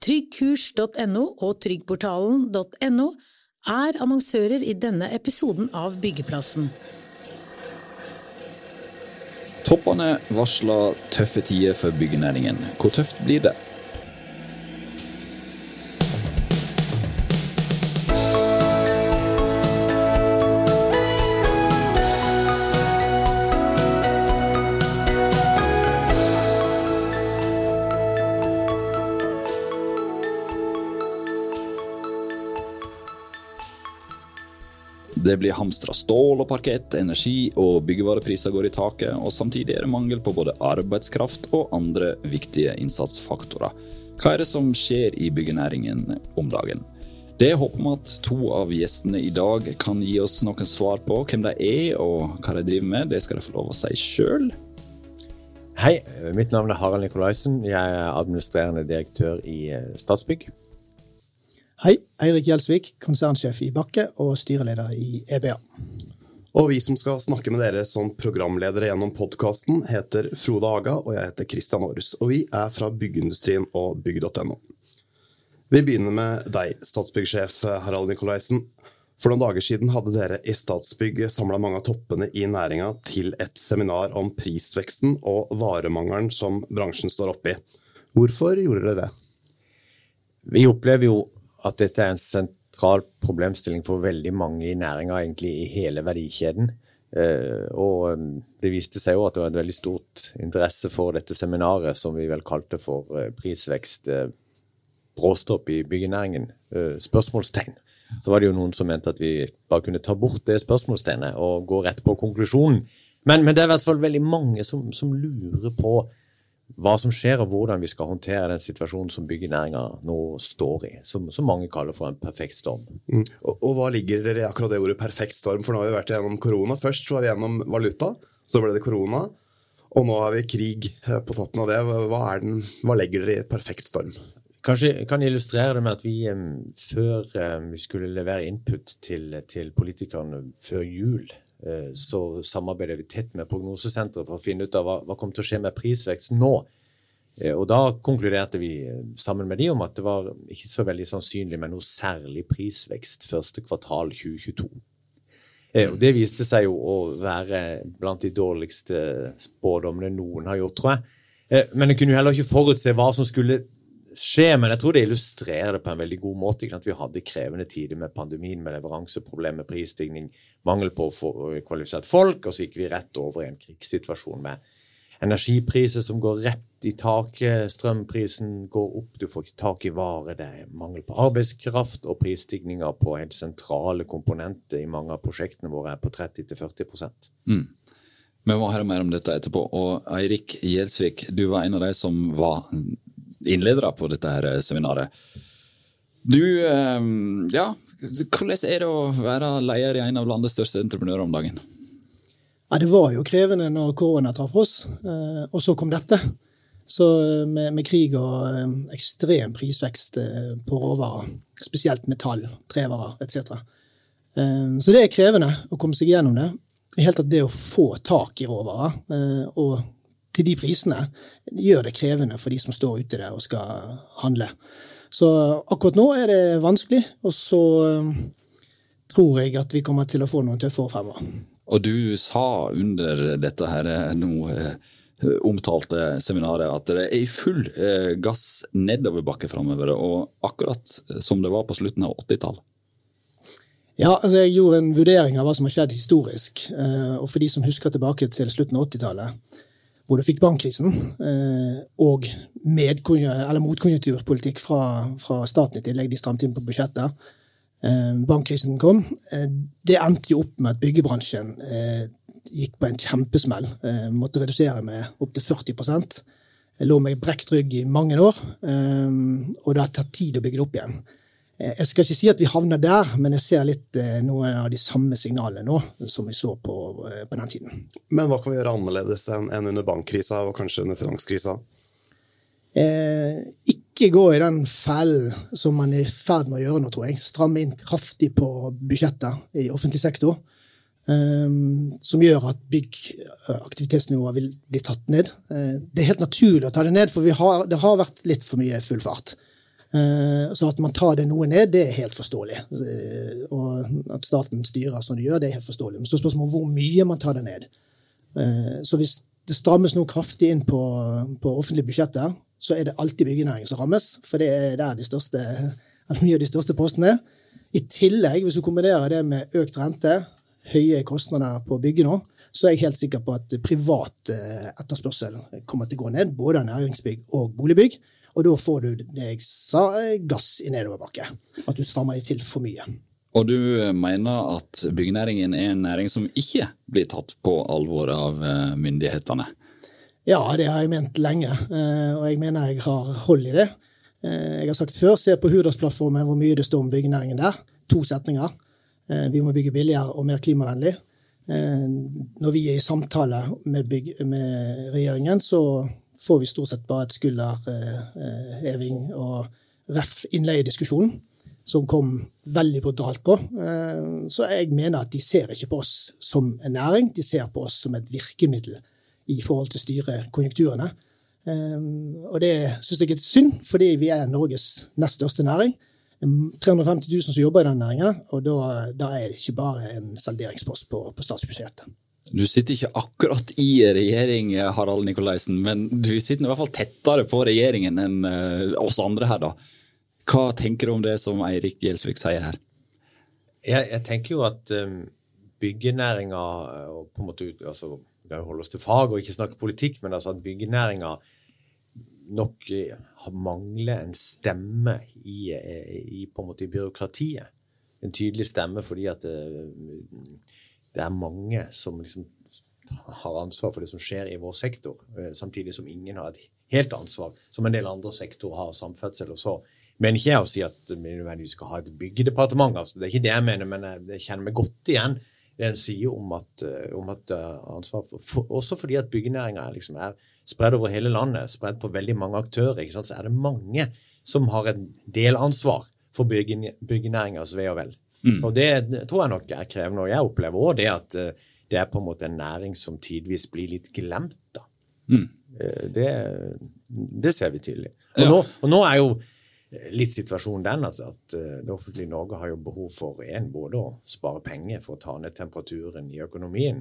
Tryggkurs.no og tryggportalen.no er annonsører i denne episoden av Byggeplassen. Toppene varsler tøffe tider for byggenæringen. Hvor tøft blir det? Det blir hamstra stål og parkett, energi og byggevarepriser går i taket, og samtidig er det mangel på både arbeidskraft og andre viktige innsatsfaktorer. Hva er det som skjer i byggenæringen om dagen? Det håper vi at to av gjestene i dag kan gi oss noen svar på hvem de er og hva de driver med. Det skal de få lov å si sjøl. Hei, mitt navn er Harald Nikolaisen. Jeg er administrerende direktør i Statsbygg. Hei, Eirik Gjelsvik, konsernsjef i Bakke og styreleder i EBA. Og vi som skal snakke med dere som programledere gjennom podkasten, heter Frode Haga, og jeg heter Christian Aarhus. Og vi er fra byggeindustrien og bygg.no. Vi begynner med deg, Statsbyggsjef Harald Nikolaisen. For noen dager siden hadde dere i Statsbygg samla mange av toppene i næringa til et seminar om prisveksten og varemangelen som bransjen står oppe i. Hvorfor gjorde dere det? Vi opplever jo at dette er en sentral problemstilling for veldig mange i næringa, egentlig i hele verdikjeden. Og det viste seg jo at det var et veldig stort interesse for dette seminaret, som vi vel kalte for prisvekst, bråstopp i byggenæringen, spørsmålstegn. Så var det jo noen som mente at vi bare kunne ta bort det spørsmålstegnet og gå rett på konklusjonen. Men, men det er i hvert fall veldig mange som, som lurer på hva som skjer, og hvordan vi skal håndtere den situasjonen som byggenæringa nå står i, som, som, mange kaller for en perfekt storm. Mm. Og, og, hva ligger dere i akkurat det ordet perfekt storm? For nå har vi vært gjennom korona. Først var vi gjennom valuta, så ble det korona, og nå har vi krig på toppen av det. Hva, den, hva legger dere i perfekt storm? Kanskje jeg kan illustrere det med at vi før vi skulle levere input til, til politikerne før jul, så samarbeider vi tett med Prognosesenteret for å finne ut av hva, hva kommer til å skje med prisvekst nå. Og Da konkluderte vi sammen med de om at det var ikke så veldig sannsynlig med noe særlig prisvekst første kvartal 2022. Og Det viste seg jo å være blant de dårligste spådommene noen har gjort, tror jeg. Men en kunne jo heller ikke forutse hva som skulle skje, men jeg tror det illustrerer det på en veldig god måte. At vi hadde krevende tider med pandemien, med leveranseproblemer, prisstigning, mangel på kvalifisert folk, og så gikk vi rett over i en krigssituasjon med energipriser som går rett i taket, strømprisen går opp, du får ikke tak i varer, det er mangel på arbeidskraft, og prisstigninger på helt sentrale komponenter i mange av prosjektene våre er på 30-40% mm. Vi må høre mer om dette etterpå. Og Eirik Gjelsvik, du var en av de som var innledere på dette her seminaret. Du, ja, hvordan er det å være leder i en av landets største entreprenører om dagen? Ja, Det var jo krevende når korona traff oss, og så kom dette. Så med, med krig og ekstrem prisvekst på råvarer, spesielt metall, trevarer etc. Så det er krevende å komme seg gjennom det. I helt tatt det å få tak i råvarer og til de prisene gjør det krevende for de som står ute der og skal handle. Så akkurat nå er det vanskelig, og så tror jeg at vi kommer til å få noen tøffe år fremover. Og du sa under dette her nå omtalte seminaret at det er i full gass nedoverbakke framover, og akkurat som det var på slutten av 80-tallet. Ja, altså jeg gjorde en vurdering av hva som har skjedd historisk. Og for de som husker tilbake til slutten av 80-tallet, hvor du fikk bankkrisen og motkonjunkturpolitikk fra, fra staten i tillegg, de stramte inn på budsjettet. Bankkrisen kom. Det endte jo opp med at byggebransjen gikk på en kjempesmell. Måtte redusere med opptil 40 Jeg lå med brekt rygg i mange år, og det har tatt tid å bygge det opp igjen. Jeg skal ikke si at vi havner der, men jeg ser litt noen av de samme signalene nå som vi så på, på den tiden. Men hva kan vi gjøre annerledes enn under bankkrisa og kanskje under finanskrisa? Eh, ikke gå i den fellen som man er i ferd med å gjøre nå, tror jeg. Stramme inn kraftig på budsjettet i offentlig sektor. Eh, som gjør at byggaktivitetsnivået vil bli tatt ned. Eh, det er helt naturlig å ta det ned, for har, det har vært litt for mye full fart. Eh, Så at man tar det noe ned, det er helt forståelig. Eh, Og at staten styrer som de gjør, det er helt forståelig. Men så spørsmålet hvor mye man tar det ned. Eh, Så hvis det strammes noe kraftig inn på, på offentlige budsjetter, så er det alltid byggenæringen som rammes, for det er der de største, mye av de største postene er. I tillegg, hvis du kombinerer det med økt rente, høye kostnader på å bygge nå, så er jeg helt sikker på at privat etterspørsel kommer til å gå ned, både av næringsbygg og boligbygg. Og da får du det jeg sa, eh, gass i nedoverbakke. At du strammer til for mye. Og du eh, mener at byggenæringen er en næring som ikke blir tatt på alvor av eh, myndighetene? Ja, det har jeg ment lenge, og jeg mener jeg har hold i det. Jeg har sagt før, se på Hurdalsplattformen hvor mye det står om byggenæringen der. To setninger. Vi må bygge billigere og mer klimavennlig. Når vi er i samtale med, med regjeringen, så får vi stort sett bare et skulderheving og ref innleiediskusjonen, som kom veldig brutalt på. Eh, Så jeg mener at de ser ikke på oss som en næring, de ser på oss som et virkemiddel i forhold til å styre konjunkturene. Eh, og det syns jeg er synd, fordi vi er Norges nest største næring. Um, 350 000 som jobber i den næringen, og da, da er det ikke bare en salderingspost på, på statsbudsjettet. Du sitter ikke akkurat i regjering, Harald Nikolaisen, men du sitter i hvert fall tettere på regjeringen enn eh, oss andre her, da. Hva tenker du om det som Eirik Gjelsvik sier her? Jeg, jeg tenker jo at um, byggenæringa og på en måte altså, Vi kan holde oss til fag og ikke snakke politikk, men altså at byggenæringa nok eh, mangler en stemme i, eh, i, på en måte i byråkratiet. En tydelig stemme fordi at det, det er mange som liksom har ansvar for det som skjer i vår sektor, eh, samtidig som ingen har et helt ansvar, som en del andre sektorer har, samferdsel og så. Men ikke jeg å si at vi nødvendigvis skal ha et byggedepartement, altså. det er ikke det jeg mener, men jeg, kjenner meg godt igjen det en sier om at, eh, om at uh, ansvar for, for, Også fordi at byggenæringa liksom, er spredd over hele landet, spredd på veldig mange aktører, så er det mange som har en delansvar for byggen, byggenæringas ve og vel. Mm. Og det, tror jeg nok er krevende. Og jeg opplever òg det at uh, det er på en måte en næring som tidvis blir litt glemt. da. Mm. Uh, det, det, ser vi tydelig. Og, ja. nå, og nå er jo litt situasjonen den altså, at det offentlige Norge har jo behov for en, både å spare penger for å ta ned temperaturen i økonomien,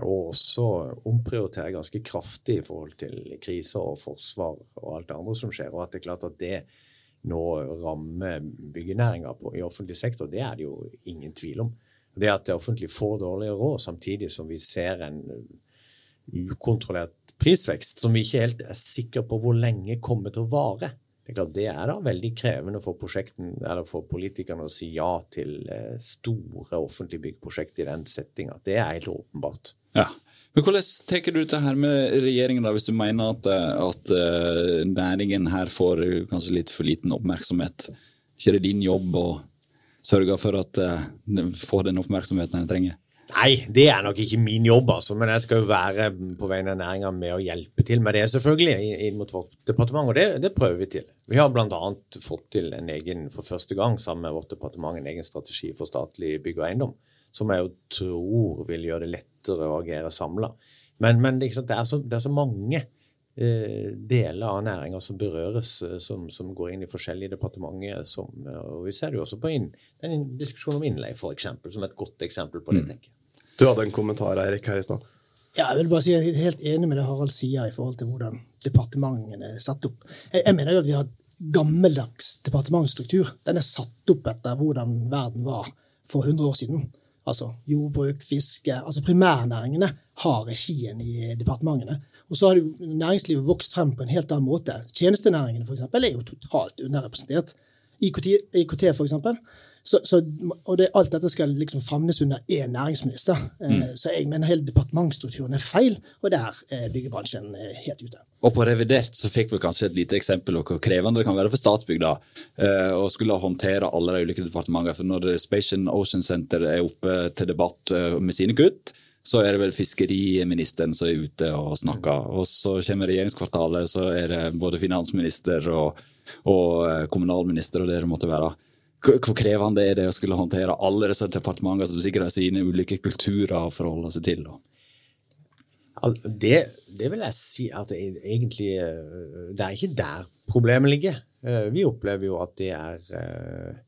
og også omprioritere ganske kraftig i forhold til kriser og forsvar og alt det andre som skjer. Og at det er klart at det nå rammer byggenæringa i offentlig sektor, det er det jo ingen tvil om. Det at det offentlige får dårligere råd, samtidig som vi ser en ukontrollert prisvekst som vi ikke helt er sikre på hvor lenge kommer til å vare. Det er, klart, det er da veldig krevende for, for politikerne å si ja til eh, store offentlige byggprosjekt i den settinga. Det er helt åpenbart. Ja. Men Hvordan tar du dette her med regjeringen, da, hvis du mener at, at uh, næringen her får kanskje litt for liten oppmerksomhet? ikke det din jobb å sørge for at den får den oppmerksomheten den trenger? Nei, det er nok ikke min jobb, altså. Men jeg skal jo være på vegne av næringa med å hjelpe til med det, selvfølgelig, inn mot vårt departement. Og det, det prøver vi til. Vi har bl.a. fått til en egen, for første gang sammen med vårt departement, en egen strategi for statlig bygg og eiendom. Som jeg jo tror vil gjøre det lettere å agere samla. Men, men det, er så, det, er så, mange eh, deler av næringa som berøres, som, som, går inn i forskjellige departementer. Som, og vi ser det jo også på inn, en diskusjon om innleie, f.eks., som et godt eksempel på det. tenker jeg. Du hadde en kommentar Eirik, her i stad. Ja, jeg vil bare si jeg er helt enig med det Harald sier i forhold til hvordan departementene er satt opp. Jeg, jeg mener jo at vi har gammeldags departementsstruktur. Den er satt opp etter hvordan verden var for 100 år siden. Altså jordbruk, fiske altså Primærnæringene har regien i departementene. Og så har næringslivet vokst frem på en helt annen måte. Tjenestenæringene for eksempel, er jo totalt underrepresentert. IKT, IKT for eksempel. Så, så, og det, alt dette skal liksom favnes under én næringsminister. Mm. Så jeg mener hele departementsstrukturen er feil, og der er byggebransjen helt ute. Og på revidert så fikk vi kanskje et lite eksempel på hvor krevende det kan være for Statsbygg da, å skulle håndtere alle de ulike departementene. For når Space and Ocean Center er oppe til debatt med sine kutt, så er det vel fiskeriministeren som er ute og snakker. Og så kommer regjeringskvartalet, så er det både finansminister og, og kommunalminister og det det måtte være hvor krevende er det å skulle håndtere alle disse departementene som sikkert har sine ulike kulturer å forholde seg til? Det, det, vil jeg si at det egentlig Det er ikke der problemet ligger. Eh, vi opplever jo at det er eh,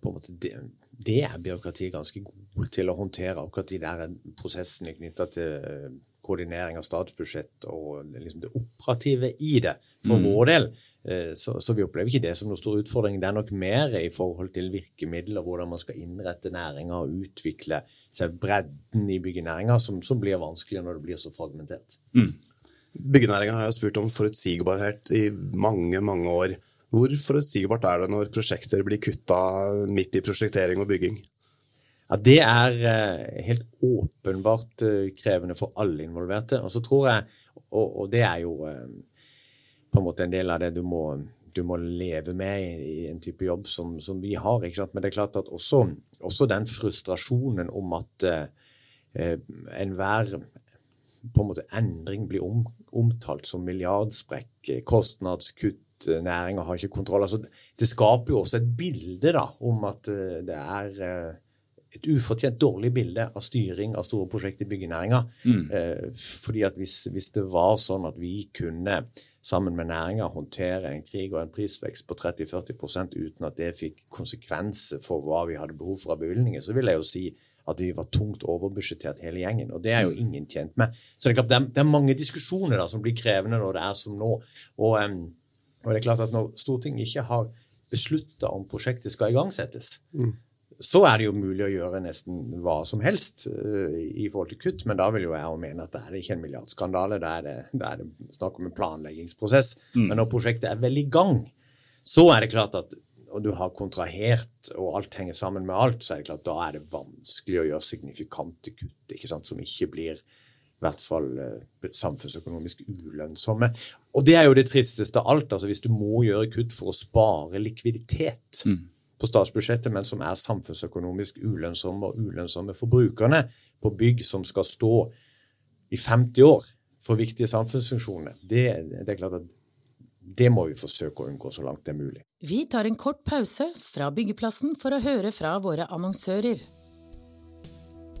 på en måte det, det er byråkratiet ganske gode til å håndtere, akkurat de der prosessene knytta til eh, koordinering av statsbudsjett og liksom det operative i det. For mm. vår del så, så, vi opplever ikke det som noen stor utfordring. Det er nok mer i forhold til virkemidler, hvordan man skal innrette næringa og utvikle seg bredden i byggenæringa, som, som, blir vanskeligere når det blir så fragmentert. Mm. Byggenæringa har jeg spurt om forutsigbarhet i mange, mange år. Hvor forutsigbart er det når prosjekter blir kutta midt i prosjektering og bygging? Ja, Det er eh, helt åpenbart eh, krevende for alle involverte. Og så tror jeg, og, og, det er jo eh, på en måte en del av det du må, du må leve med i, en type jobb som, som vi har. Men det er klart at også, også den frustrasjonen om at eh, enhver på en måte endring blir om, omtalt som milliardsprekk, kostnadskutt, næringa har ikke kontroll. Altså, det skaper jo også et bilde da, om at eh, det er eh, et ufortjent dårlig bilde av styring av store prosjekter i byggenæringa. Mm. Eh, fordi at hvis, hvis, det var sånn at vi kunne sammen med næringa håndtere en krig og en prisvekst på 30-40% uten at det fikk konsekvenser for hva vi hadde behov for av bevilgninger, så vil jeg jo si at vi var tungt overbudsjettert hele gjengen. Og det er jo mm. ingen tjent med. Så det er, det er mange diskusjoner da, som blir krevende når det er som nå. Og, og det er klart at når Stortinget ikke har beslutta om prosjektet skal igangsettes, mm. Så er det jo mulig å gjøre nesten hva som helst uh, i forhold til kutt. Men da vil jo jeg mene at det er ikke en milliardskandale, da er det, det er det snakk om en planleggingsprosess. Mm. Men når prosjektet er vel i gang, så er det klart at og du har kontrahert, og alt henger sammen med alt, så er det klart da er det vanskelig å gjøre signifikante kutt ikke sant, som ikke blir i hvert fall eh, samfunnsøkonomisk ulønnsomme. Og det er jo det tristeste av alt. altså Hvis du må gjøre kutt for å spare likviditet mm. På statsbudsjettet, men som er samfunnsøkonomisk ulønnsomme og ulønnsomme for brukerne på bygg som skal stå i 50 år for viktige samfunnsfunksjoner, det, det er klart at det må vi forsøke å unngå så langt det er mulig. Vi tar en kort pause fra byggeplassen for å høre fra våre annonsører.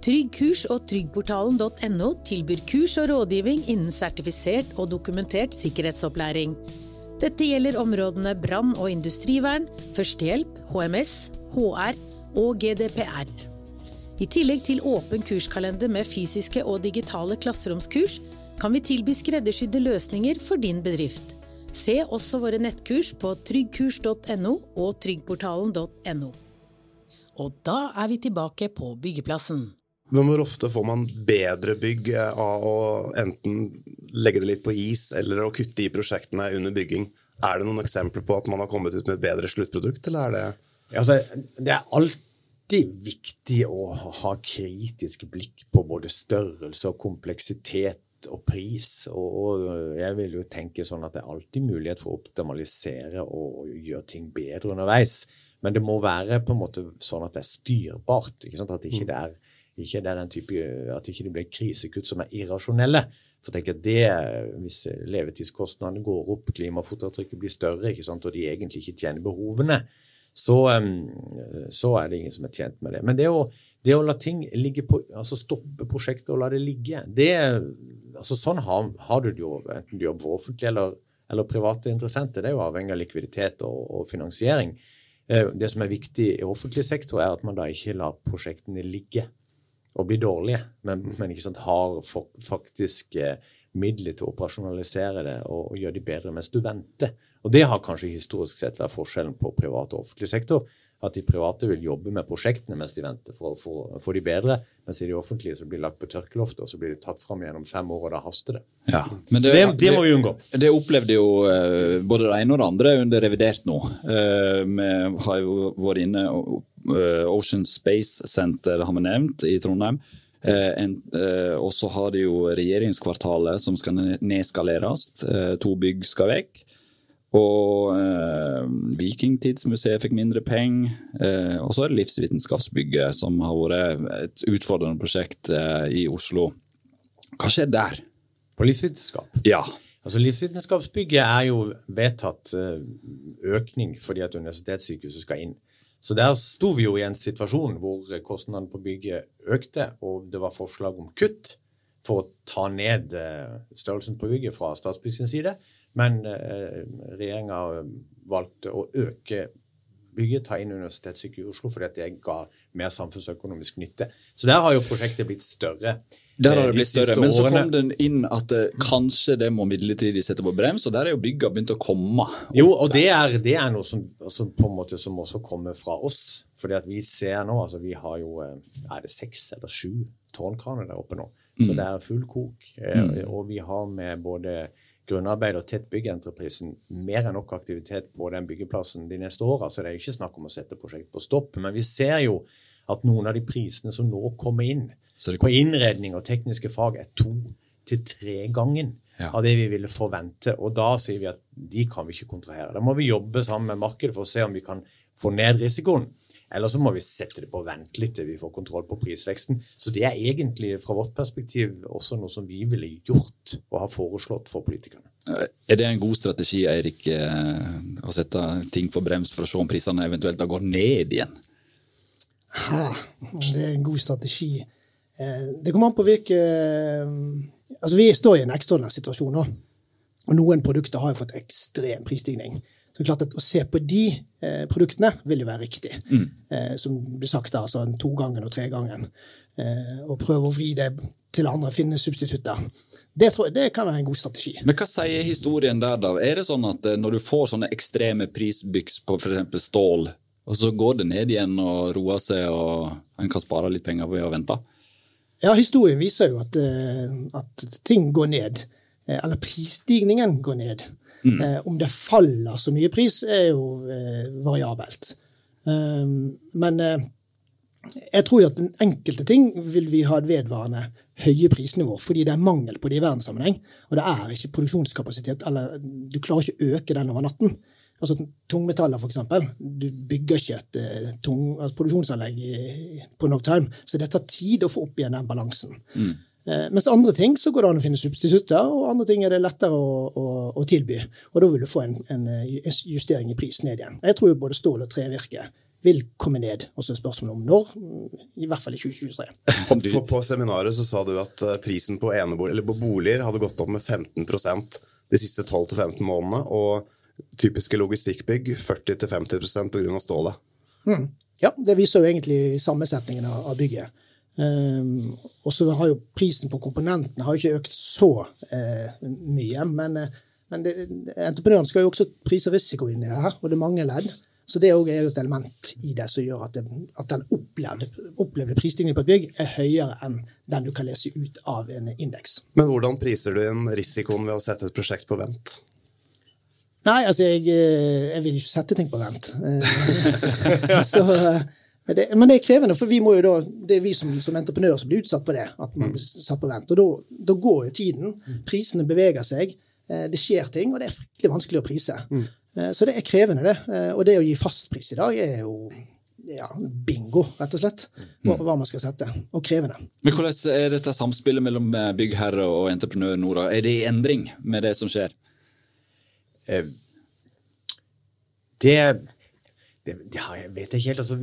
Trygg Kurs og tryggportalen.no tilbyr kurs og rådgivning innen sertifisert og dokumentert sikkerhetsopplæring. Dette gjelder områdene brann- og industrivern, førstehjelp, HMS, HR og GDPR. I tillegg til åpen kurskalender med fysiske og digitale klasseromskurs, kan vi tilby skreddersydde løsninger for din bedrift. Se også våre nettkurs på tryggkurs.no og tryggportalen.no. Og da er vi tilbake på byggeplassen. Men hvor ofte får man bedre bygg av å enten legge det litt på is eller å kutte i prosjektene under bygging? Er det noen eksempler på at man har kommet ut med et bedre sluttprodukt, eller er det ja, altså, Det er alltid viktig å ha kritisk blikk på både størrelse og kompleksitet og pris. Og, jeg vil jo tenke sånn at det er alltid mulighet for å optimalisere og gjøre ting bedre underveis. Men det må være på en måte sånn at det er styrbart. Ikke? At ikke det er, ikke det er den type, at ikke det blir krisekutt som er irrasjonelle. For jeg at det, Hvis levetidskostnadene går opp, klimafotavtrykket blir større, ikke sant? og de egentlig ikke tjener behovene, så, så, er det ingen som er tjent med det. Men det å, det å la ting ligge på, altså stoppe prosjektet og la det ligge, det, altså Sånn har, har, du det jo enten du jobber for offentlige eller, eller, private interessenter. Det er jo avhengig av likviditet og, og, finansiering. Eh, det som er viktig i offentlig sektor, er at man da ikke lar prosjektene ligge og bli dårlige, men, men ikke sant, har faktisk eh, midler til å operasjonalisere det og, og gjøre de bedre mens du venter. Og det har kanskje historisk sett vært forskjellen på privat og offentlig sektor at de private vil jobbe med prosjektene mens de venter for å få de bedre, mens i de offentlige så blir det lagt på tørkeloftet, og så blir det tatt fram gjennom fem år, og da haster det. Ja, det, så det, det, må vi unngå. Det opplevde jo uh, både det ene og det andre under revidert nå. Uh, vi har jo vært inne uh, Ocean Space Center har vi nevnt i Trondheim. og så har de jo regjeringskvartalet som skal nedskaleres. to bygg skal vekk. Og eh, Vikingtidsmuseet fikk mindre penger. Eh, og så er det Livsvitenskapsbygget, som har vært et utfordrende prosjekt eh, i Oslo. Hva skjer der? På livsvitenskap? Ja. Altså Livsvitenskapsbygget er jo vedtatt eh, økning fordi at universitetssykehuset skal inn. Så der sto vi jo i en situasjon hvor kostnadene på bygget økte, og det var forslag om kutt for å ta ned eh, størrelsen på bygget fra Statsbygg sin side. Men eh, regjeringa valgte å øke bygget, ta inn Universitetssykehuset i Oslo, fordi det ga mer samfunnsøkonomisk nytte. Så der har jo prosjektet blitt større. Der har eh, det blitt siste større, Men så kom den inn at eh, kanskje det må midlertidig sette på brems, og der er jo bygga begynt å komme. Jo, og det er, det er noe som, som på en måte som også kommer fra oss. Fordi at vi ser nå, altså vi har jo eh, er det seks eller sju tårnkraner der oppe nå. Så det er full kok. Mm. Og vi har med både grunnarbeid og tett byggentreprisen mer enn nok aktivitet på den byggeplassen de neste åra. Så det er ikke snakk om å sette prosjekt på stopp. Men vi ser jo at noen av de prisene som nå kommer inn på innredning og tekniske fag, er to til tre gangen Ja. av det vi ville forvente. Og da sier vi at de kan vi ikke kontrahere. Da må vi jobbe sammen med markedet for å se om vi kan få ned risikoen. Eller så må vi sette det på vent litt til vi får kontroll på prisveksten. Så det er egentlig fra vårt perspektiv også noe som vi ville gjort og har foreslått for politikerne. Eh, Er det en god strategi, Eirik, eh, å sette ting på brems for å se om prisene eventuelt da går ned igjen? Ja, det er en god strategi. Eh, Det kommer an på hvilke Altså, vi står i en ekstraordinær situasjon nå. Og noen produkter har jo fått ekstrem prisstigning. Så det er klart at Å se på de eh, produktene vil jo være riktig. Eh, som blir sagt da, altså en togangen og tregangen. Eh, og prøve å vri det til andre, finne substitutter. Det, tror jeg, det kan være en god strategi. Men hva sier historien der, da? Er det sånn at eh, når du får sånne ekstreme prisbyks på f.eks. stål, og så går det ned igjen og roer seg, og en kan spare litt penger ved å vente? Ja, historien viser jo at, eh, at ting går ned. Eh, Eller prisstigningen går ned. Mm. Om det faller så mye pris, er jo eh, variabelt. Eh, Men eh, jeg tror jo at den enkelte ting vil vi ha et vedvarende høye prisnivå, fordi det er mangel på det i verdenssammenheng. Og det er ikke produksjonskapasitet, eller du klarer ikke å øke den over natten. Altså Tungmetaller, eksempel. Du bygger ikke et et, tung, et produksjonsanlegg i, på no time, så det tar tid å få opp igjen den balansen. Eh, mens andre ting så går det an å finne substitutter, og andre ting er det lettere å, å, å tilby. Og da vil du få en, en en justering i pris ned igjen. Jeg tror både stål og trevirke vil komme ned. Og så er spørsmålet om når. mm, I hvert fall i 2023. For på seminaret så sa du at eh, prisen på, enebolig, eller på boliger hadde gått opp med 15% de siste 12-15 månedene, og typiske logistikkbygg 40-50% pga. stålet. Ja, det viser jo egentlig sammensetningen av, av bygget. Um, og så har jo prisen på komponentene har jo ikke økt så uh, mye. Men, uh, men det, entreprenøren skal jo også prise risiko inn i det her, og det er mange ledd. Så det òg er jo et element i det som gjør at, det, at den opplevde, opplevde prisstigningen på et bygg er høyere enn den du kan lese ut av en indeks. Men hvordan priser du inn risikoen ved å sette et prosjekt på vent? Nei, altså, jeg, eh, jeg vil ikke sette ting på vent. Eh, så, eh, men, det, men det er krevende, for vi må jo da, det er vi som, som entreprenører som blir utsatt på det. at man blir satt på vent. Og da, da går jo tiden. Prisene beveger seg. Det skjer ting, og det er fryktelig vanskelig å prise. Så det er krevende, det. Og det å gi fastpris i dag er jo ja, bingo, rett og slett. Hva, hva man skal sette. Og krevende. Men Hvordan er dette samspillet mellom byggherre og entreprenør nå? da? Er det i endring med det som skjer? Eh, det, det, det har jeg vet jeg ikke helt. Altså,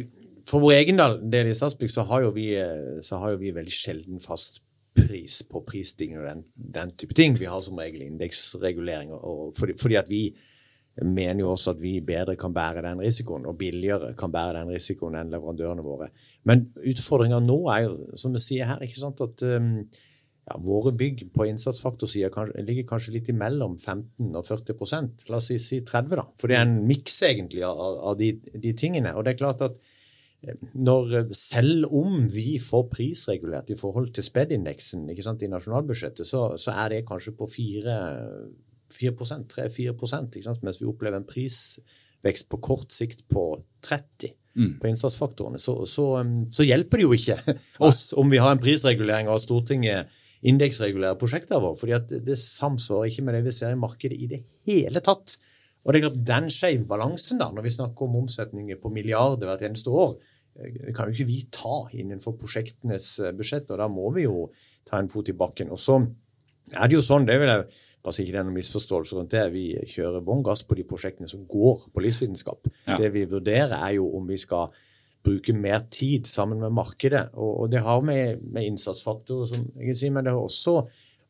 for vår egen del i Statsbygg så har jo vi, eh, har jo vi veldig sjelden fast pris på prisstigning og den, den type ting. Vi har som regel indeksregulering. Fordi, fordi at vi mener jo også at vi bedre kan bære den risikoen, og billigere kan bære den risikoen enn leverandørene våre. Men utfordringa nå er jo, som vi sier her, ikke sant, at um, ja, våre bygg på innsatsfaktorsida ligger kanskje litt imellom 15 og 40 La oss si, si 30 da. For det er en miks egentlig av, av de, de tingene. Og det er klart at eh, når, eh, selv om vi får prisregulert i forhold til SPED-indeksen i nasjonalbudsjettet, så, så er det kanskje på 4 3-4 ikke mens vi opplever en prisvekst på kort sikt på 30 på innsatsfaktorene, så, så, um, så hjelper det jo ikke oss om vi har en prisregulering og Stortinget indeksregulerer prosjekter våre, fordi at det, det samsvarer ikke med det vi ser i markedet i det hele tatt. Og det er klart, Den skeive balansen, da, når vi snakker om omsetninger på milliarder hvert eneste år, eh, kan jo ikke vi ta innenfor prosjektenes eh, budsjett, og da må vi jo ta en fot i bakken. Og så er det jo sånn, det vil jeg bare si ikke det er noen misforståelse rundt det, vi kjører bånn gass på de prosjektene som går på livsvitenskap. Ja. Det vi vurderer, er jo om vi skal bruke mer tid sammen med markedet. Og, og det har med, med innsatsfaktorer, som jeg kan si, men det har også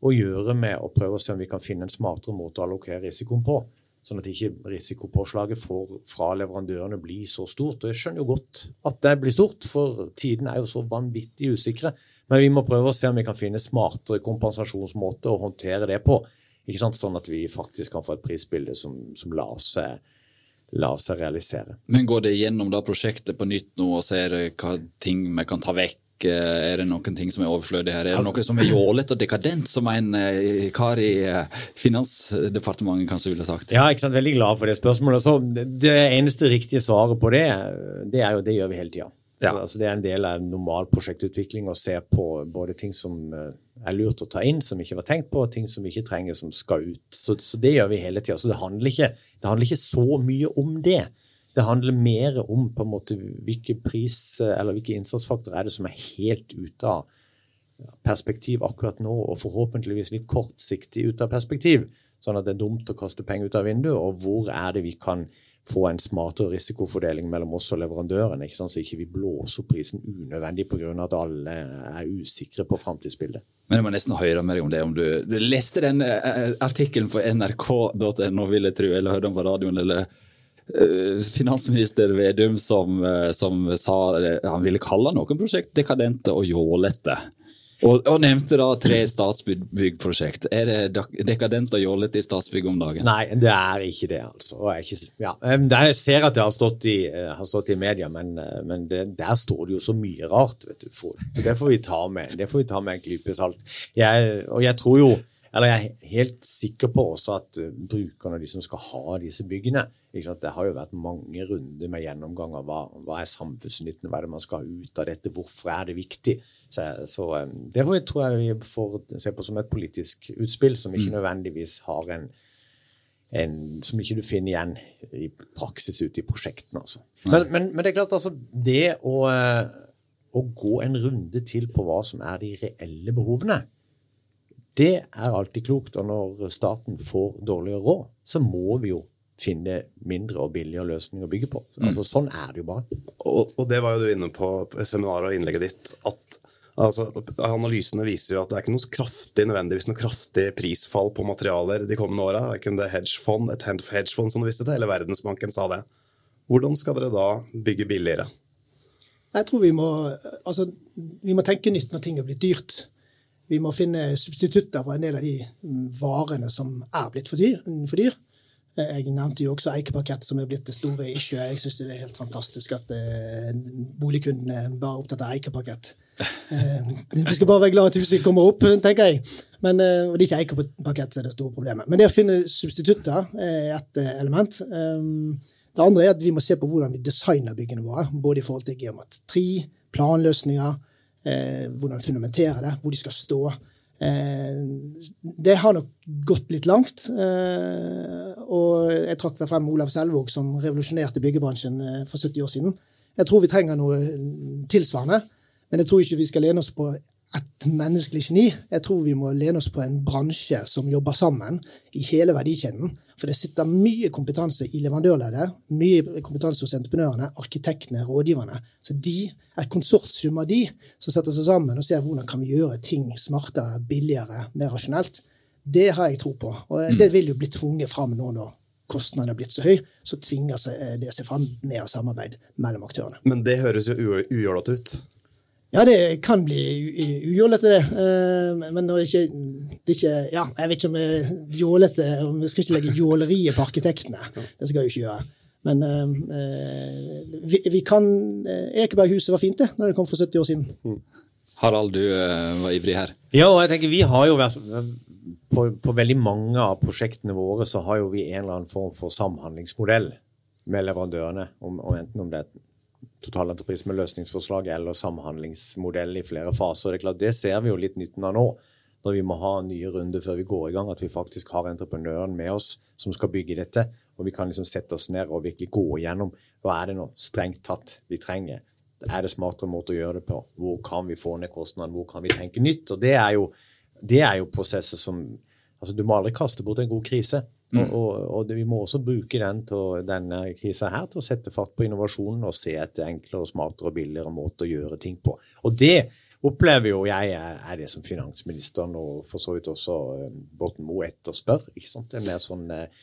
å gjøre med å prøve å se om vi kan finne en smartere måte å allokere risikoen på. Sånn at ikke risikopåslaget for, fra leverandørene blir så stort. Og jeg skjønner jo godt at det blir stort, for tiden er jo så vanvittig usikre. Men vi må prøve å se om vi kan finne smartere kompensasjonsmåter å håndtere det på. Sånn at vi faktisk kan få et prisbilde som, som lar, seg, lar seg realisere. Men går det gjennom da prosjektet på nytt nå og ser hva ting vi kan ta vekk? Er det noen ting som er overflødig her? Er det noe som er jålete og dekadent, som en eh, kar i eh, Finansdepartementet kanskje ville sagt? Ja, ikke sant? veldig glad for det spørsmålet. Så det eneste riktige svaret på det, det er jo det gjør vi hele tida. Ja. Altså, det er en del av normal prosjektutvikling å se på både ting som eh, er lurt å ta inn, som ikke var tenkt på, og ting som vi ikke trenger, som skal ut. Så, så det gjør vi hele tida. Så det handler, ikke, det handler, ikke, så mye om det. Det handler mer om på en måte hvilke pris eller hvilke innsatsfaktorer er det som er helt ute av perspektiv akkurat nå, og forhåpentligvis litt kortsiktig ute av perspektiv. Sånn at det er dumt å kaste penger ut av vinduet, og hvor er det vi kan få en smartere risikofordeling mellom oss og leverandørene, ikke sant? så ikke vi blåser opp prisen unødvendig pga. at alle er usikre på framtidsbildet. Men jeg må nesten høre mer om det. Om du, leste den uh, artikkelen på nrk.no, vil jeg tro, eller hørte den på radioen, eller uh, finansminister Vedum som, som sa han ville kalle noen prosjekt dekadente og jålete. Og, og, nevnte da tre statsbyggprosjekt. Er det dekadent og jålete i Statsbygg om dagen? Nei, det er ikke det, altså. Ikke, ja. Jeg ser at det har stått i, eh, har stått i media, men, eh, men det, der står det jo så mye rart. vet du. Det får vi ta med det får vi ta med en klype salt. Jeg, og jeg tror jo eller jeg er helt sikker på også at uh, brukerne, de som skal ha disse byggene Det har jo vært mange runder med gjennomgang av hva, hva er samfunnsnytten, hva er det man skal ha ut av dette, hvorfor er det viktig. Så, så um, Det tror jeg vi får se på som et politisk utspill som ikke mm. nødvendigvis har en, en som ikke du finner igjen i praksis ute i prosjektene. Altså. Men, men, men, det er klart, altså, det å, uh, å gå en runde til på hva som er de reelle behovene, det er alltid klokt. Og når staten får dårligere råd, så må vi jo finne mindre og billigere løsninger å bygge på. Mm. Altså, sånn er det jo bare. Og, og, det var jo du inne på seminaret og innlegget ditt. at altså, Analysene viser jo at det er ikke noe kraftig nødvendigvis noe kraftig prisfall på materialer de kommende åra. Verken det hedgefond, et hedgefond som du visste til, eller Verdensbanken sa det. Hvordan skal dere da bygge billigere? Jeg tror vi må, altså, vi må tenke nytt når ting er blitt dyrt. Vi må finne substitutter på en del av de varene som er blitt for dyr. For dyr. Jeg nevnte jo også eikeparkett, som er blitt det store issue. Jeg syns det er helt fantastisk at eh, boligkundene bare er opptatt av eikeparkett. Eh, de skal bare være glad at huset kommer opp, tenker jeg. Men, eh, og det er ikke eikeparkett som er det store problemet. Men det å finne substitutter er ett element. Det andre er at vi må se på hvordan vi designer byggene våre, både i forhold til geometri, planløsninger, hvordan hvordan fundamentere det, hvor de skal stå. Eh, det har nok gått litt langt. Eh, og jeg trakk frem Olav Selvåg, som revolusjonerte byggebransjen eh, for 70 år siden. Jeg tror vi trenger noe tilsvarende, men jeg tror ikke vi skal lene oss på et menneskelig geni. Jeg tror vi må lene oss på en bransje som jobber sammen i hele verdikjeden. For det sitter mye kompetanse i leverandørleddet, mye kompetanse hos entreprenørene, arkitektene, rådgiverne. Så de er et konsortium av de som setter seg sammen og ser hvordan kan vi gjøre ting smartere, billigere, mer rasjonelt. Det har jeg tro på. Og mm. det vil jo bli tvunget fram nå når kostnadene er blitt så høy, så tvinger det seg fram mer samarbeid mellom aktørene. Men det høres jo ujålete ut. Ja, det kan bli ujålete, det. Eh, men det er ikke, det er ikke Ja, jeg vet ikke om det er jålete Vi skal ikke legge jåleriet på arkitektene. Det skal vi ikke gjøre. Men uh, vi, vi, kan Ekeberghuset var fint, det, når det kom for 70 år siden. Mm. Harald, du var ivrig her. Ja, og jeg tenker vi har jo vært på, på, veldig mange av prosjektene våre så har jo vi en eller annen form for samhandlingsmodell med leverandørene. Om, om enten om det er totalentreprise med løsningsforslag eller samhandlingsmodell i flere faser. Det klart, det ser vi jo litt nytten av nå, når vi må ha nye runder før vi går i gang. At vi faktisk har entreprenøren med oss som skal bygge dette. Og vi kan liksom sette oss ned og virkelig gå igjennom hva er det nå strengt tatt vi trenger. Er det smartere måte å gjøre det på? Hvor kan vi få ned kostnadene? Hvor kan vi tenke nytt? Og det er jo, det er jo prosesser som altså Du må aldri kaste bort en god krise. Mm. Og, og, og vi må også bruke den til, denne krisa her til å sette fart på innovasjonen og se etter enklere, smartere og billigere måter å gjøre ting på. Og det opplever jo jeg er det som finansministeren og for så vidt også eh, Borten Moe etterspør. ikke sant? Det er mer sånn eh,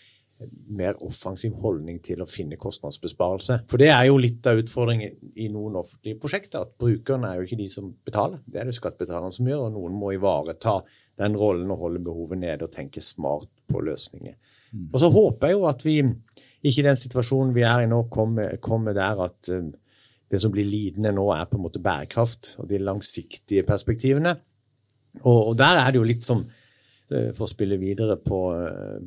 mer offensiv holdning til å finne kostnadsbesparelse. For det er jo litt av utfordringen i noen offentlige prosjekter. at Brukerne er jo ikke de som betaler, det er det skattebetalerne som gjør. Og noen må ivareta den rollen og holde behovet nede og tenke smart på løsninger. Mm. Og så håper jeg jo at vi ikke i den situasjonen vi er i nå, kommer, kommer der at um, det som blir lidende nå, er på en måte bærekraft og de langsiktige perspektivene. Og, og der er det jo litt som uh, for å spille videre på, uh,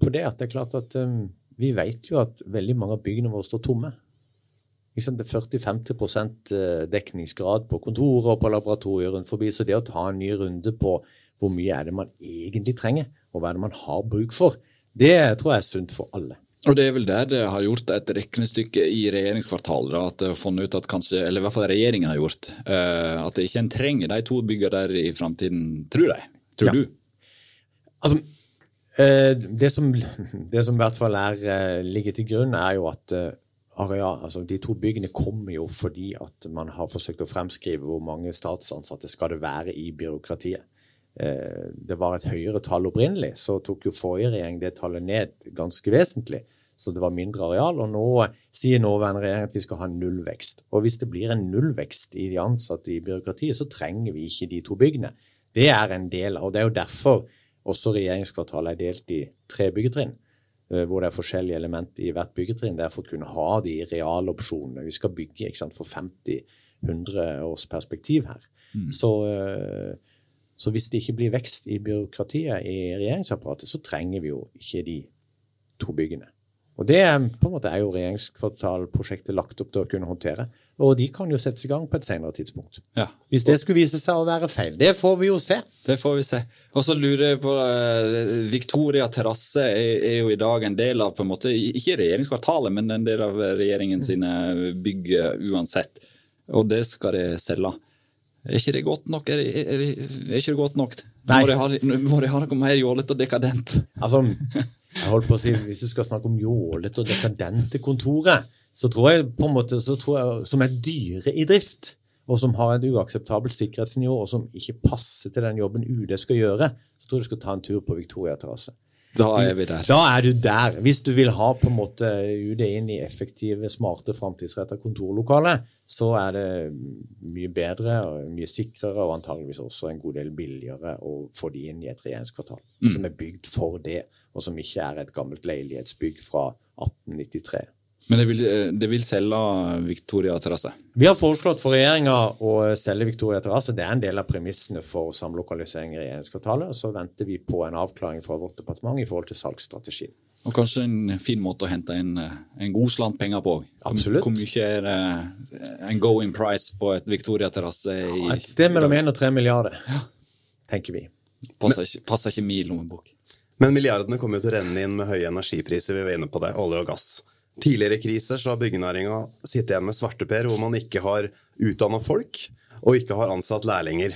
på, det, at det er klart at um, vi vet jo at veldig mange av byggene våre står tomme. Det er 40-50 dekningsgrad på kontorer og på laboratorier rundt forbi. Så det å ta en ny runde på hvor mye er det man egentlig trenger, og hva er det man har bruk for, det tror jeg er sunt for alle. Og Det er vel der det har gjort et regnestykke i regjeringskvartalet. Da, at det har funnet ut at kanskje, eller i hvert fall regjeringen har gjort, uh, at det ikke en trenger de to byggene der i framtiden, tror de. Tror ja. du? Altså, uh, det som, det som, i hvert fall er, uh, ligger til grunn, er jo at areal, altså de to byggene kommer jo fordi at man har forsøkt å fremskrive hvor mange statsansatte skal det være i byråkratiet. Det var et høyere tall opprinnelig, så tok jo forrige regjering det tallet ned ganske vesentlig. Så det var mindre areal. Og nå sier nåværende regjering at vi skal ha nullvekst. Og hvis det blir en nullvekst i de ansatte i byråkratiet, så trenger vi ikke de to byggene. Det er en del av, og det er jo derfor også regjeringskvartalet er delt i tre byggetrinn, eh, hvor det er forskjellige elementer i hvert byggetrinn. Det er for å kunne ha de realopsjonene. Vi skal bygge sant, for 50-100 års perspektiv her. Mm. Så, eh, så, hvis det ikke blir vekst i byråkratiet i regjeringsapparatet, så trenger vi jo ikke de to byggene. Og det på en måte er jo regjeringskvartalprosjektet lagt opp til å kunne håndtere. Og de kan jo settes i gang på et senere tidspunkt. Ja. Hvis det skulle vise seg å være feil. Det får vi jo se. Det får vi se. Og så lurer jeg på uh, Victoria terrasse er, er, jo i dag en del av på en måte, ikke regjeringskvartalet, men en del av regjeringen sine bygg uansett. Og det skal de selge. Er ikke det godt nok? Er, det, er, det, er ikke det godt nok? Nei. Må de ha noe mer jålete og dekadent? Altså, jeg holdt på å si, Hvis du skal snakke om jålete og dekadente kontoret så tror jeg på en måte, så tror jeg, som er dyre i drift, og som har et uakseptabelt sikkerhetsnivå, og som ikke passer til den jobben UD skal gjøre, så tror jeg du skal ta en tur på Victoria terrasse. Da er vi der. Da er du der. Hvis du vil ha på en måte UD inn i effektive, smarte, framtidsretta kontorlokaler, så er det mye bedre og mye sikrere og antageligvis også en god del billigere å få de inn i et regjeringskvartal mm. som er bygd for det, og som ikke er et gammelt leilighetsbygg fra 1893. Men det vil, eh, det vil selge Victoria terrasse? Vi har foreslått for regjeringa å selge Victoria terrasse. Det er en del av premissene for samlokalisering i regjeringskvartalet. Og så venter vi på en avklaring fra vårt departement i forhold til salgsstrategien. Og kanskje en fin måte å hente inn eh, en god slant penger på. Absolutt. Hvor mye er en going price på et Victoria terrasse? Ja, et sted mellom 1 og 3 milliarder, ja. tenker vi. Passer ikke, passer ikke min lommebok. Men milliardene kommer jo til å renne inn med høye energipriser, vi var inne på det, olje og gass. Tidligere kriser så har byggenæringa sittet igjen med svarteper, hvor man ikke har utdanna folk og ikke har ansatt lærlinger.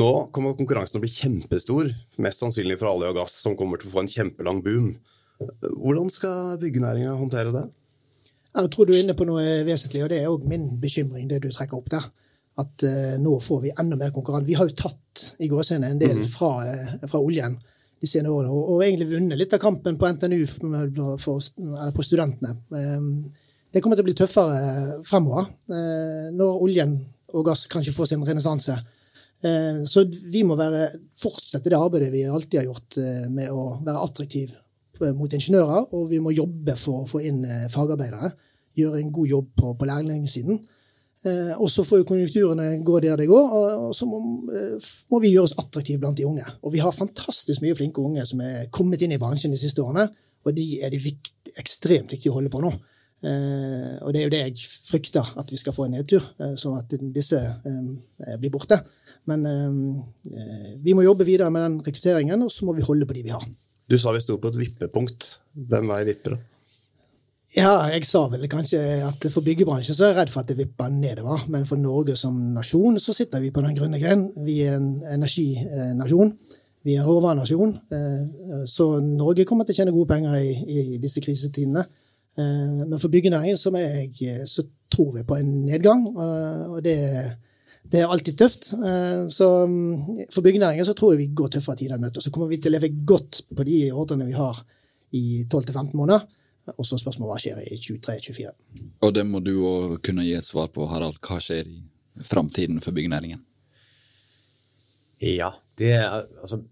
Nå kommer konkurransen til å bli kjempestor, mest sannsynlig for olje og gass, som kommer til å få en kjempelang boom. Hvordan skal byggenæringa håndtere det? Jeg tror du er inne på noe vesentlig, og det er òg min bekymring, det du trekker opp der. At uh, nå får vi enda mer konkurranse. Vi har jo tatt i gåsehudet en del mhm. fra, uh, fra oljen de senere årene, og, og, egentlig vunnet litt av kampen på NTNU for, for, eller på studentene. Ehm, det kommer til å bli tøffere fremover, eh, når oljen og gass kanskje får sin renessanse. Eh, så vi må være, fortsette det arbeidet vi alltid har gjort eh, med å være attraktiv mot ingeniører, og vi må jobbe for å få inn fagarbeidere. Gjøre en god jobb på, på lærlingsiden. Eh, og så får jo konjunkturene gå der de går, og så må, eh, må, vi gjøre oss attraktive blant de unge. Og vi har fantastisk mye flinke unge som er kommet inn i bransjen de siste årene, og de er det vikt, ekstremt viktig å holde på nå. Eh, og det er jo det jeg frykter, at vi skal få en nedtur, sånn at disse blir borte. Men vi må jobbe videre med den rekrutteringen, og så må vi holde på de vi har. Du sa vi sto på et vippepunkt. Hvem vei vipper, da? Ja, jeg sa vel kanskje at for byggebransjen så er jeg redd for at det vipper nedover. Men for Norge som nasjon så sitter vi på den grønne gren. Vi er en energinasjon. Vi er en råvarnasjon. Eh, så Norge kommer til å tjene gode penger i, disse krisetidene. Eh, men for byggenæringen så, jeg, så tror vi på en nedgang. Og det, det er alltid tøft. Eh, så mm, for byggenæringen så tror jeg vi går tøffere tider i møte. Så kommer vi til å leve godt på de ordrene vi har i 12-15 måneder. Og så spørsmålet hva skjer i 23-24. Og det må du òg kunne gi et svar på, Harald. Hva skjer i framtiden for byggenæringen? Ja, det er altså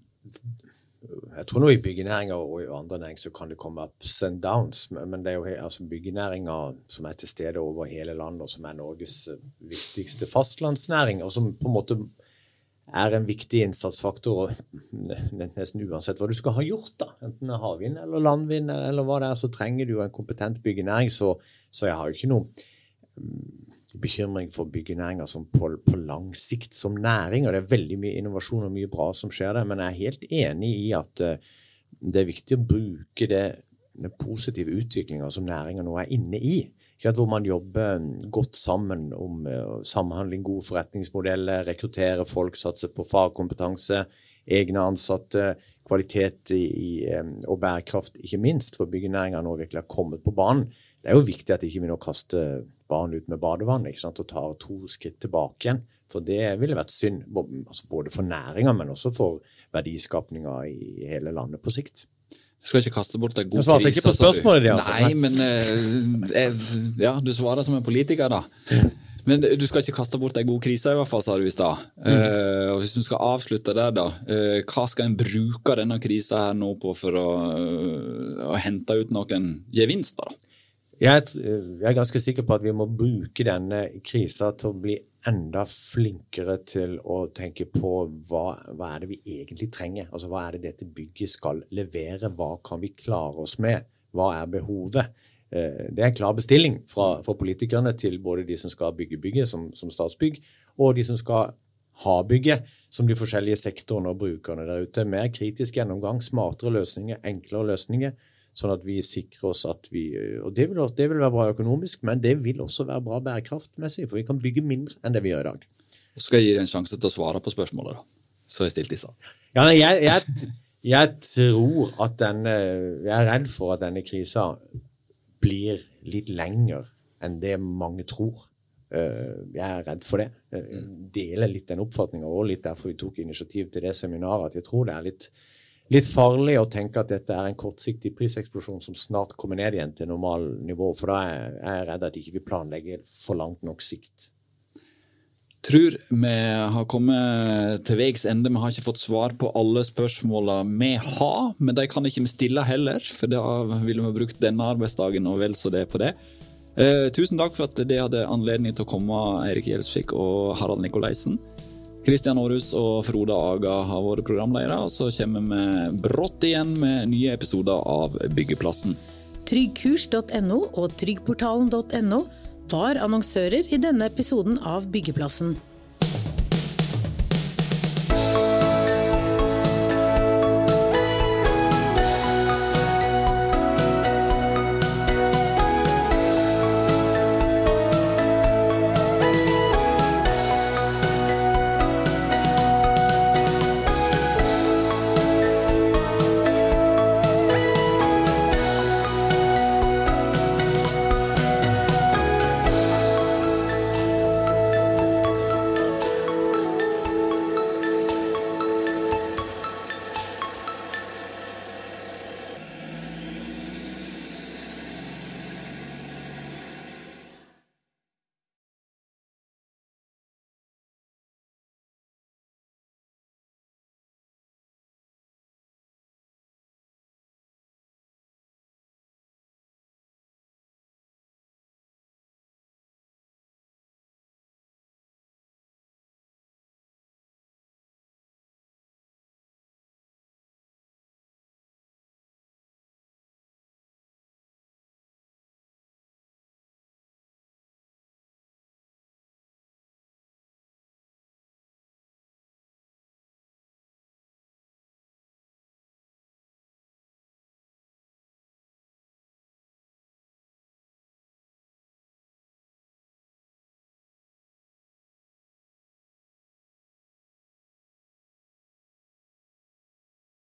jeg tror nå i byggenæringa og i andre næringer så kan det komme ups and downs, men det er jo altså byggenæringa som er til stede over hele landet, og som er Norges eh, viktigste fastlandsnæring, og som på en måte er en viktig innsatsfaktor nesten uansett hva du skal ha gjort. da, Enten det er havvind eller landvind eller hva det er, så trenger du en kompetent byggenæring. Så, så jeg har jo ikke noen bekymring for byggenæringa på, på, lang sikt som næring. og Det er veldig mye innovasjon og mye bra som skjer der. Men jeg er helt enig i at uh, det er viktig å bruke det, den positive utviklinga som næringa nå er inne i. Hvor man jobber godt sammen om uh, samhandling, gode forretningsmodeller, rekruttere folk, satse på fagkompetanse, egne ansatte, kvalitet i, og bærekraft, ikke minst. For byggenæringa nå virkelig har kommet på banen. Det er jo viktig at ikke vi nå kaster barn ut med badevann ikke sant, og tar to skritt tilbake igjen. For det ville vært synd, altså både for næringa, men også for verdiskapninga i hele landet på sikt. Du skal ikke kaste bort en god krise. Du svarte ikke på spørsmålet ditt. Altså. Nei, men uh, Ja, du svarer som en politiker, da. Men du skal ikke kaste bort en god krise, i hvert fall, sa du i stad. Mm. Og hvis du skal avslutte der, da. Uh, hva skal en bruke denne krisa her nå på for å, å hente ut noen gevinster? da? Jeg, er ganske sikker på at vi må bruke denne krisa til å bli enda flinkere til å tenke på hva, hva, er det vi egentlig trenger. Altså Hva er det dette bygget skal levere? Hva kan vi klare oss med? Hva er behovet? Eh, det er en klar bestilling fra, fra politikerne til både de som skal bygge bygget, som, som Statsbygg, og de som skal ha bygget, som de forskjellige sektorene og brukerne der ute. Mer kritisk gjennomgang, smartere løsninger, enklere løsninger Sånn at vi sikrer oss at vi Og det vil, det vil, være bra økonomisk, men det vil også være bra bærekraftmessig, for vi kan bygge mindre enn det vi gjør i dag. Så skal jeg gi deg en sjanse til å svare på spørsmålet, da. Så jeg stilte i stad. Ja, jeg, jeg, jeg, tror at denne Jeg er redd for at denne krisa blir litt lenger enn det mange tror. Eh, jeg er redd for det. Jeg deler litt den oppfatninga, og litt derfor vi tok initiativ til det seminaret. At jeg tror det er litt litt farlig å tenke at dette er en kortsiktig priseksplosjon som snart kommer ned igjen til normal nivå, for da er jeg redd at ikke vi planlegger for langt nok sikt. Tror vi har kommet til veis ende. Vi har ikke fått svar på alle spørsmålene vi har, men de kan ikke vi stille heller, for da ville vi brukt denne arbeidsdagen og vel så det på det. Eh, tusen takk for at dere hadde anledning til å komme, Eirik Gjelsvik og Harald Nikolaisen. Kristian Aarhus og Frode Aga har vært programledere, og så kommer vi brått igjen med nye episoder av Byggeplassen. Tryggkurs.no og tryggportalen.no var annonsører i denne episoden av Byggeplassen.